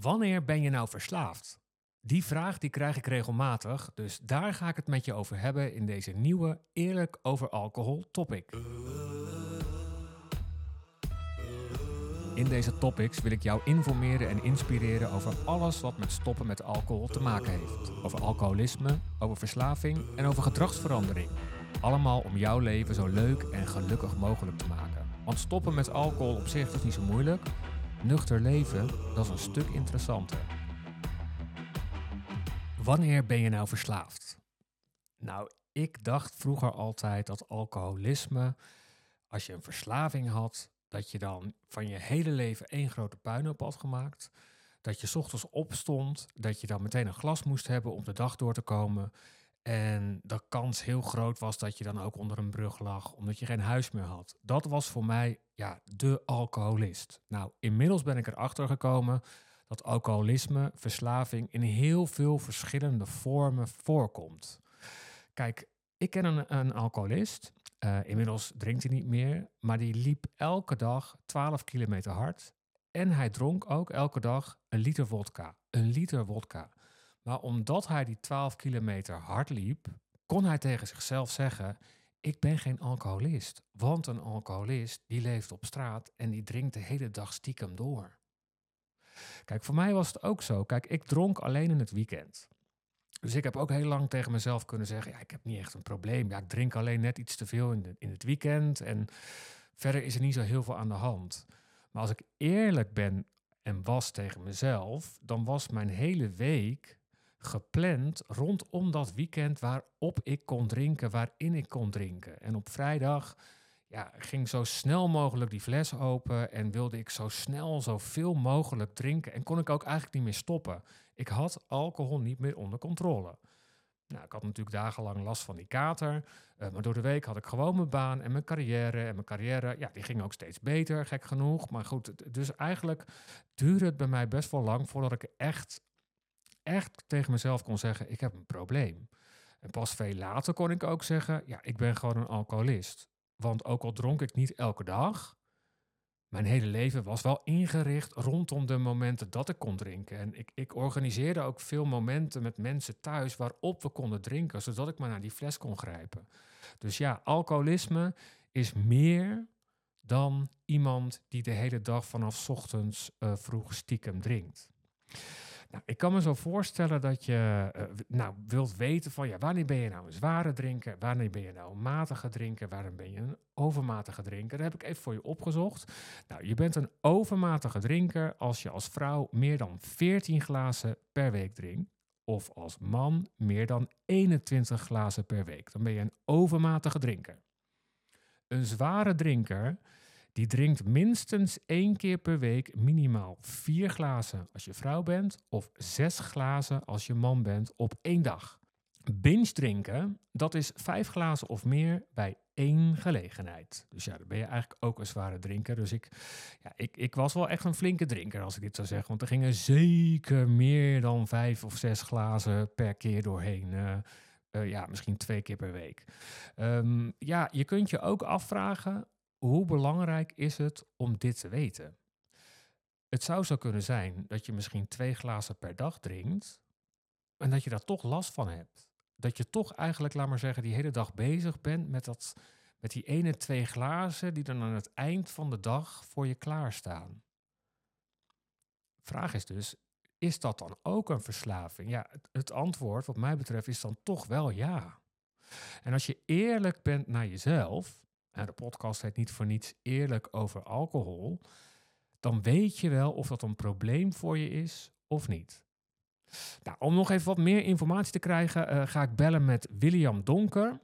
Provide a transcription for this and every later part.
Wanneer ben je nou verslaafd? Die vraag die krijg ik regelmatig, dus daar ga ik het met je over hebben in deze nieuwe Eerlijk over alcohol topic. In deze topics wil ik jou informeren en inspireren over alles wat met stoppen met alcohol te maken heeft. Over alcoholisme, over verslaving en over gedragsverandering. Allemaal om jouw leven zo leuk en gelukkig mogelijk te maken. Want stoppen met alcohol op zich is niet zo moeilijk. Nuchter leven, dat is een stuk interessanter. Wanneer ben je nou verslaafd? Nou, ik dacht vroeger altijd dat alcoholisme, als je een verslaving had, dat je dan van je hele leven één grote puinhoop had gemaakt. Dat je ochtends opstond, dat je dan meteen een glas moest hebben om de dag door te komen. En de kans heel groot was dat je dan ook onder een brug lag, omdat je geen huis meer had. Dat was voor mij ja, de alcoholist. Nou, inmiddels ben ik erachter gekomen dat alcoholisme, verslaving in heel veel verschillende vormen voorkomt. Kijk, ik ken een, een alcoholist. Uh, inmiddels drinkt hij niet meer, maar die liep elke dag 12 kilometer hard. En hij dronk ook elke dag een liter vodka. Een liter vodka. Maar omdat hij die 12 kilometer hard liep, kon hij tegen zichzelf zeggen: Ik ben geen alcoholist. Want een alcoholist die leeft op straat en die drinkt de hele dag stiekem door. Kijk, voor mij was het ook zo. Kijk, ik dronk alleen in het weekend. Dus ik heb ook heel lang tegen mezelf kunnen zeggen: ja, ik heb niet echt een probleem. Ja, ik drink alleen net iets te veel in, in het weekend. En verder is er niet zo heel veel aan de hand. Maar als ik eerlijk ben en was tegen mezelf, dan was mijn hele week gepland rondom dat weekend waarop ik kon drinken, waarin ik kon drinken. En op vrijdag ja, ging zo snel mogelijk die fles open en wilde ik zo snel zoveel mogelijk drinken. En kon ik ook eigenlijk niet meer stoppen. Ik had alcohol niet meer onder controle. Nou, ik had natuurlijk dagenlang last van die kater. Uh, maar door de week had ik gewoon mijn baan en mijn carrière. En mijn carrière, ja, die ging ook steeds beter, gek genoeg. Maar goed, dus eigenlijk duurde het bij mij best wel lang voordat ik echt, echt tegen mezelf kon zeggen: ik heb een probleem. En pas veel later kon ik ook zeggen: ja, ik ben gewoon een alcoholist. Want ook al dronk ik niet elke dag, mijn hele leven was wel ingericht rondom de momenten dat ik kon drinken. En ik, ik organiseerde ook veel momenten met mensen thuis waarop we konden drinken, zodat ik maar naar die fles kon grijpen. Dus ja, alcoholisme is meer dan iemand die de hele dag vanaf ochtends uh, vroeg stiekem drinkt. Nou, ik kan me zo voorstellen dat je uh, nou, wilt weten van ja, wanneer ben je nou een zware drinker, wanneer ben je nou een matige drinker, wanneer ben je een overmatige drinker. Dat heb ik even voor je opgezocht. Nou, je bent een overmatige drinker als je als vrouw meer dan 14 glazen per week drinkt. Of als man meer dan 21 glazen per week. Dan ben je een overmatige drinker. Een zware drinker die drinkt minstens één keer per week minimaal vier glazen als je vrouw bent of zes glazen als je man bent op één dag. Binge drinken, dat is vijf glazen of meer bij één gelegenheid. Dus ja, dan ben je eigenlijk ook een zware drinker. Dus ik, ja, ik, ik was wel echt een flinke drinker als ik dit zou zeggen. Want er gingen zeker meer dan vijf of zes glazen per keer doorheen. Uh, uh, ja, misschien twee keer per week. Um, ja, je kunt je ook afvragen hoe belangrijk is het om dit te weten? Het zou zo kunnen zijn dat je misschien twee glazen per dag drinkt en dat je daar toch last van hebt. Dat je toch eigenlijk, laat maar zeggen, die hele dag bezig bent met, dat, met die ene twee glazen die dan aan het eind van de dag voor je klaarstaan. Vraag is dus, is dat dan ook een verslaving? Ja, het, het antwoord wat mij betreft is dan toch wel ja. En als je eerlijk bent naar jezelf, de podcast heet niet voor niets eerlijk over alcohol, dan weet je wel of dat een probleem voor je is of niet. Nou, om nog even wat meer informatie te krijgen, uh, ga ik bellen met William Donker.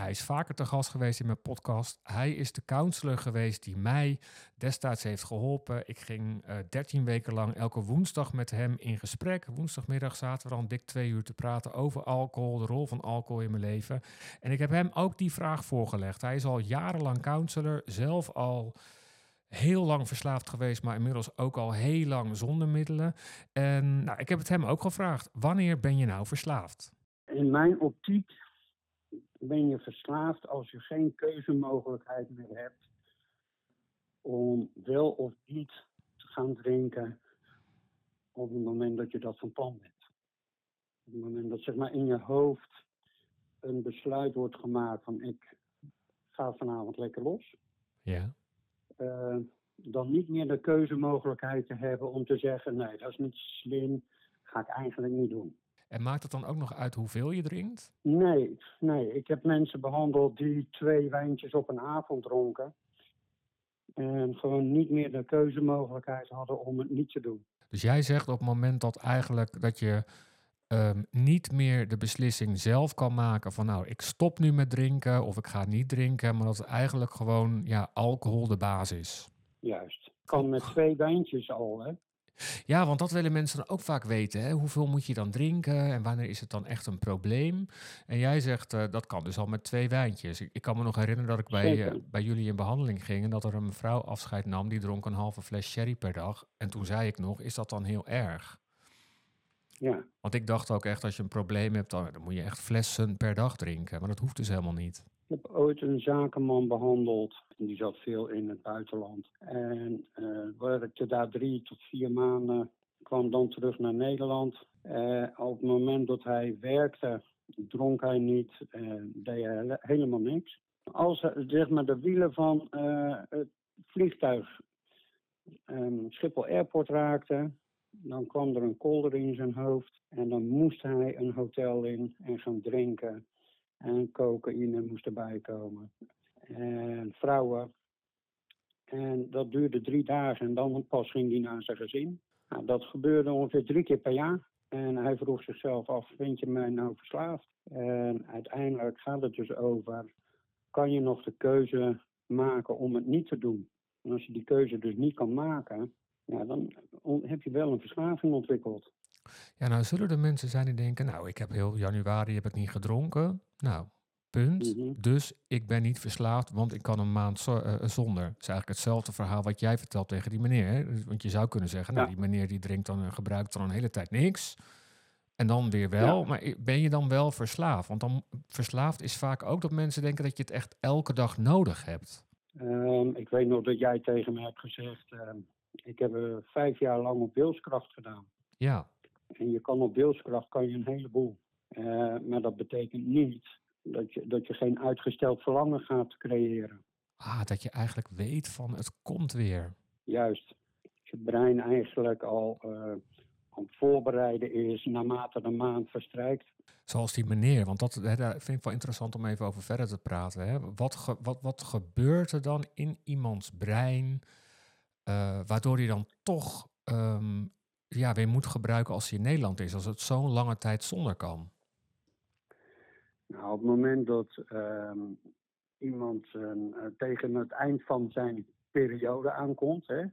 Hij is vaker te gast geweest in mijn podcast. Hij is de counselor geweest die mij destijds heeft geholpen. Ik ging uh, eh, 13 weken lang elke woensdag met hem in gesprek. Woensdagmiddag zaten we dan dik twee uur te praten over alcohol, de rol van alcohol in mijn leven. En ik heb hem ook die vraag voorgelegd. Hij is al jarenlang counselor, zelf al heel lang verslaafd geweest, maar inmiddels ook al heel lang zonder middelen. En nou, ik heb het hem ook gevraagd: wanneer ben je nou verslaafd? In mijn optiek ben je verslaafd als je geen keuzemogelijkheid meer hebt om wel of niet te gaan drinken. op het moment dat je dat van plan bent. Op het moment dat zeg maar in je hoofd een besluit wordt gemaakt van ik ga vanavond lekker los. Ja. eh, dan niet meer de keuzemogelijkheid te hebben om te zeggen nee, dat is niet slim, ga ik eigenlijk niet doen. En maakt het dan ook nog uit hoeveel je drinkt? Nee, nee, ik heb mensen behandeld die twee wijntjes op een avond dronken. En gewoon niet meer de keuzemogelijkheid hadden om het niet te doen. Dus jij zegt op het moment dat eigenlijk dat je ehm, niet meer de beslissing zelf kan maken van nou, ik stop nu met drinken of ik ga niet drinken, maar dat het eigenlijk gewoon ja, alcohol de basis is. Juist. Kan met twee wijntjes al, hè? Ja, want dat willen mensen dan ook vaak weten. Hè? Hoeveel moet je dan drinken en wanneer is het dan echt een probleem? En jij zegt eh, dat kan dus al met twee wijntjes. Ik, ik kan me nog herinneren dat ik bij, eh, bij jullie in behandeling ging en dat er een mevrouw afscheid nam die dronk een halve fles sherry per dag. En toen zei ik nog, is dat dan heel erg? Ja. Want ik dacht ook echt, als je een probleem hebt, dan, dan moet je echt flessen per dag drinken. Maar dat hoeft dus helemaal niet. Heb ooit een zakenman behandeld. Die zat veel in het buitenland. En eh werkte daar drie tot vier maanden. Kwam dan terug naar Nederland. Eh, op het moment dat hij werkte, dronk hij niet. deed hij hele- helemaal niks. Als zeg maar, de wielen van eh, het vliegtuig ehm, Schiphol Airport raakten, dan kwam er een kolder in zijn hoofd. En dan moest hij een hotel in en gaan drinken. En cocaïne moest erbij komen. En vrouwen. En dat duurde drie dagen en dan pas ging hij naar zijn gezin. Nou, dat gebeurde ongeveer drie keer per jaar. En hij vroeg zichzelf af, vind je mij nou verslaafd? En uiteindelijk gaat het dus over, kan je nog de keuze maken om het niet te doen? En als je die keuze dus niet kan maken, ja, dan heb je wel een verslaving ontwikkeld. Ja, nou zullen er mensen zijn die denken, nou, ik heb heel januari heb ik niet gedronken. Nou, punt. Mhm. Dus ik ben niet verslaafd, want ik kan een maand zo- eh, zonder. Het is eigenlijk hetzelfde verhaal wat jij vertelt tegen die meneer. Hè? Dus- Want je zou kunnen zeggen, nou, Ja. die meneer die drinkt dan en gebruikt dan een hele tijd niks. En dan weer wel. Ja. Maar ben je dan wel verslaafd? Want dan verslaafd is vaak ook dat mensen denken dat je het echt elke dag nodig hebt. Ehm, ik weet nog dat jij tegen me hebt gezegd, ehm, ik heb eh, vijf jaar lang op wilskracht gedaan. Ja, En je kan op wilskracht kan je een heleboel. Eh, maar dat betekent niet dat je, dat je geen uitgesteld verlangen gaat creëren. ah, dat je eigenlijk weet van het komt weer. Juist. Je brein eigenlijk al eh, aan het voorbereiden is naarmate de maand verstrijkt. Zoals die meneer, want dat hè, daar vind ik wel interessant om even over verder te praten. Hè. Wat, ge- wat, wat gebeurt er dan in iemands brein, eh, waardoor hij dan toch ehm, ja, weer moet gebruiken als hij in Nederland is, als het zo'n lange tijd zonder kan? Nou, op het moment dat ehm, iemand eh, tegen het eind van zijn periode aankomt, hè,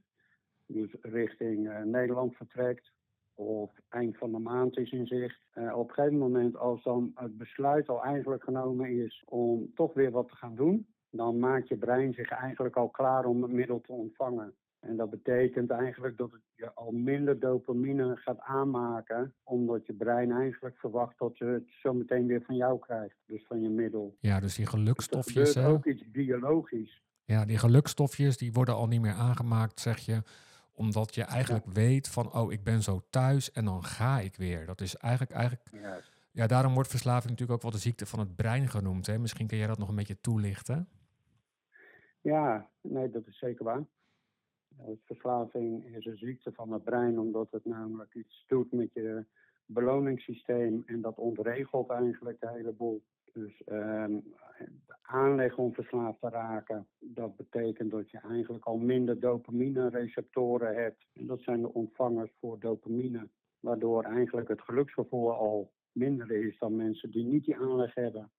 dus richting eh, Nederland vertrekt, of eind van de maand is in zicht, eh, op een gegeven moment als dan het besluit al eigenlijk genomen is om toch weer wat te gaan doen, dan maakt je brein zich eigenlijk al klaar om het middel te ontvangen. En dat betekent eigenlijk dat het je al minder dopamine gaat aanmaken, omdat je brein eigenlijk verwacht dat je het zo meteen weer van jou krijgt, dus van je middel. Ja, dus die Dus gelukstofjes, gebeurt hè, ook iets biologisch. ja, die gelukstofjes, die worden al niet meer aangemaakt, zeg je, omdat je eigenlijk weet van, oh, ik ben zo thuis en dan ga ik weer. Dat is eigenlijk, eigenlijk Juist. ja, daarom wordt verslaving natuurlijk ook wel de ziekte van het brein genoemd. Hè? Misschien kun jij dat nog een beetje toelichten. Ja, nee, dat is zeker waar. Eh, Verslaving is een ziekte van het brein, omdat het namelijk iets doet met je beloningssysteem en dat ontregelt eigenlijk de hele boel. Dus ehm, de aanleg om verslaafd te raken, dat betekent dat je eigenlijk al minder dopamine-receptoren hebt. En dat zijn de ontvangers voor dopamine, waardoor eigenlijk het geluksgevoel al minder is dan mensen die niet die aanleg hebben.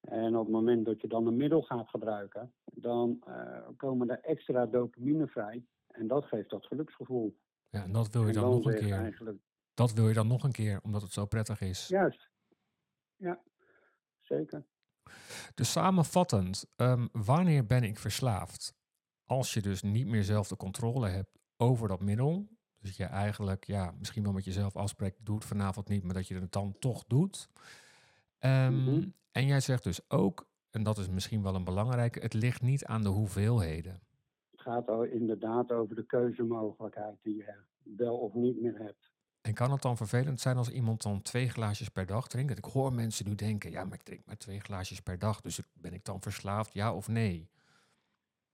En op het moment dat je dan een middel gaat gebruiken, dan eh, komen er extra dopamine vrij. En dat geeft dat geluksgevoel. Ja, en dat wil je en dan nog een keer. Eigenlijk, Dat wil je dan nog een keer, omdat het zo prettig is. juist. Ja, zeker. Dus samenvattend, ehm, wanneer ben ik verslaafd? Als je dus niet meer zelf de controle hebt over dat middel. Dus je eigenlijk, ja, misschien wel met jezelf afspreekt, doe het vanavond niet, maar dat je het dan toch doet. Ehm, Mhm. En jij zegt dus ook, en dat is misschien wel een belangrijke, het ligt niet aan de hoeveelheden. Het gaat inderdaad over de keuzemogelijkheid die je wel of niet meer hebt. En kan het dan vervelend zijn als iemand dan twee glaasjes per dag drinkt? Ik hoor mensen nu denken, ja, maar ik drink maar twee glaasjes per dag, dus ben ik dan verslaafd, ja of nee?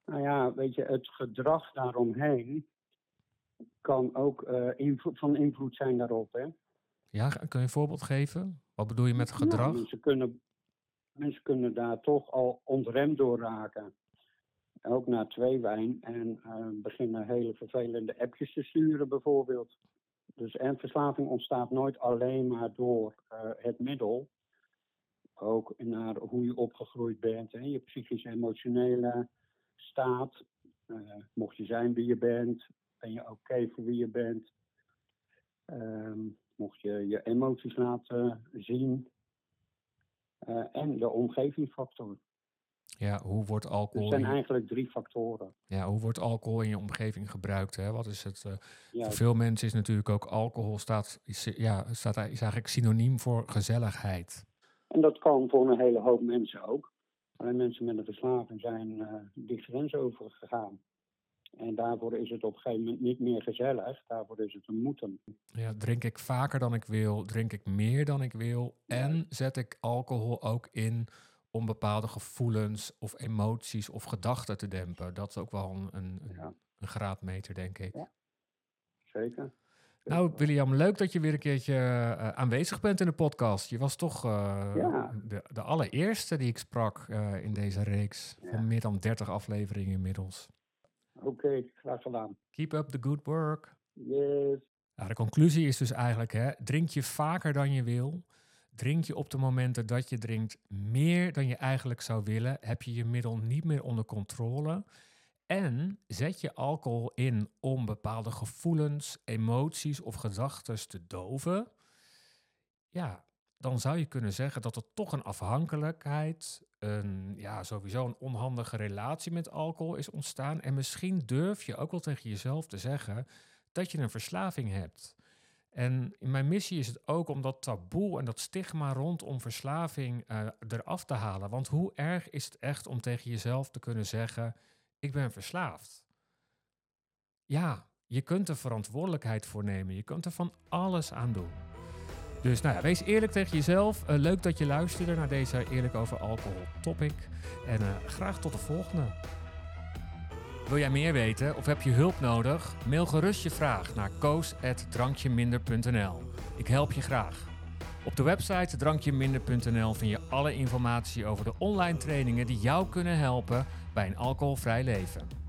Nou ja, weet je, het gedrag daaromheen kan ook uh, van invloed zijn daarop. Hè? Ja, kun je een voorbeeld geven? Wat bedoel je met gedrag? Nou, mensen, kunnen, mensen kunnen daar toch al ontremd door raken. Ook na twee wijn en uh, beginnen hele vervelende appjes te sturen bijvoorbeeld. Dus en verslaving ontstaat nooit alleen maar door uh, het middel. Ook naar hoe je opgegroeid bent, hè, je psychisch-emotionele staat. Uh, mocht je zijn wie je bent, ben je oké voor wie je bent. Uh, mocht je je emoties laten zien. En de omgevingsfactor. Ja, hoe wordt alcohol... Er zijn eigenlijk drie factoren. Ja, hoe wordt alcohol in je omgeving gebruikt? Hè? Wat is het... Uh, voor veel mensen is natuurlijk ook alcohol staat, is, ja, staat, is eigenlijk synoniem voor gezelligheid. En dat kan voor een hele hoop mensen ook. Alleen mensen met een verslaving zijn uh, die grens overgegaan. En daarvoor is het op een gegeven moment niet meer gezellig. Daarvoor is het een moeten. Ja, drink ik vaker dan ik wil, drink ik meer dan ik wil. En zet ik alcohol ook in om bepaalde gevoelens of emoties of gedachten te dempen. Dat is ook wel een, een, een graadmeter, denk ik. Ja, zeker. Nou, William, leuk dat je weer een keertje uh, aanwezig bent in de podcast. Je was toch uh, ja. de, de, allereerste die ik sprak uh, in deze reeks van meer dan 30 afleveringen inmiddels. Oké, okay, graag gedaan. Keep up the good work. Yes. Nou, de conclusie is dus eigenlijk, hè, drink je vaker dan je wil. Drink je op de momenten dat je drinkt meer dan je eigenlijk zou willen. Heb je je middel niet meer onder controle. En zet je alcohol in om bepaalde gevoelens, emoties of gedachten te doven. Ja, dan zou je kunnen zeggen dat er toch een afhankelijkheid, een, ja, sowieso een onhandige relatie met alcohol is ontstaan. En misschien durf je ook wel tegen jezelf te zeggen dat je een verslaving hebt. En in mijn missie is het ook om dat taboe en dat stigma rondom verslaving uh, eraf te halen. Want hoe erg is het echt om tegen jezelf te kunnen zeggen: Ik ben verslaafd? Ja, je kunt er verantwoordelijkheid voor nemen. Je kunt er van alles aan doen. Dus nou ja, wees eerlijk tegen jezelf. Uh, leuk dat je luisterde naar deze Eerlijk over Alcohol topic. En uh, graag tot de volgende. Wil jij meer weten of heb je hulp nodig? Mail gerust je vraag naar koos.drankjeminder.nl. Ik help je graag. Op de website drankjeminder.nl vind je alle informatie over de online trainingen die jou kunnen helpen bij een alcoholvrij leven.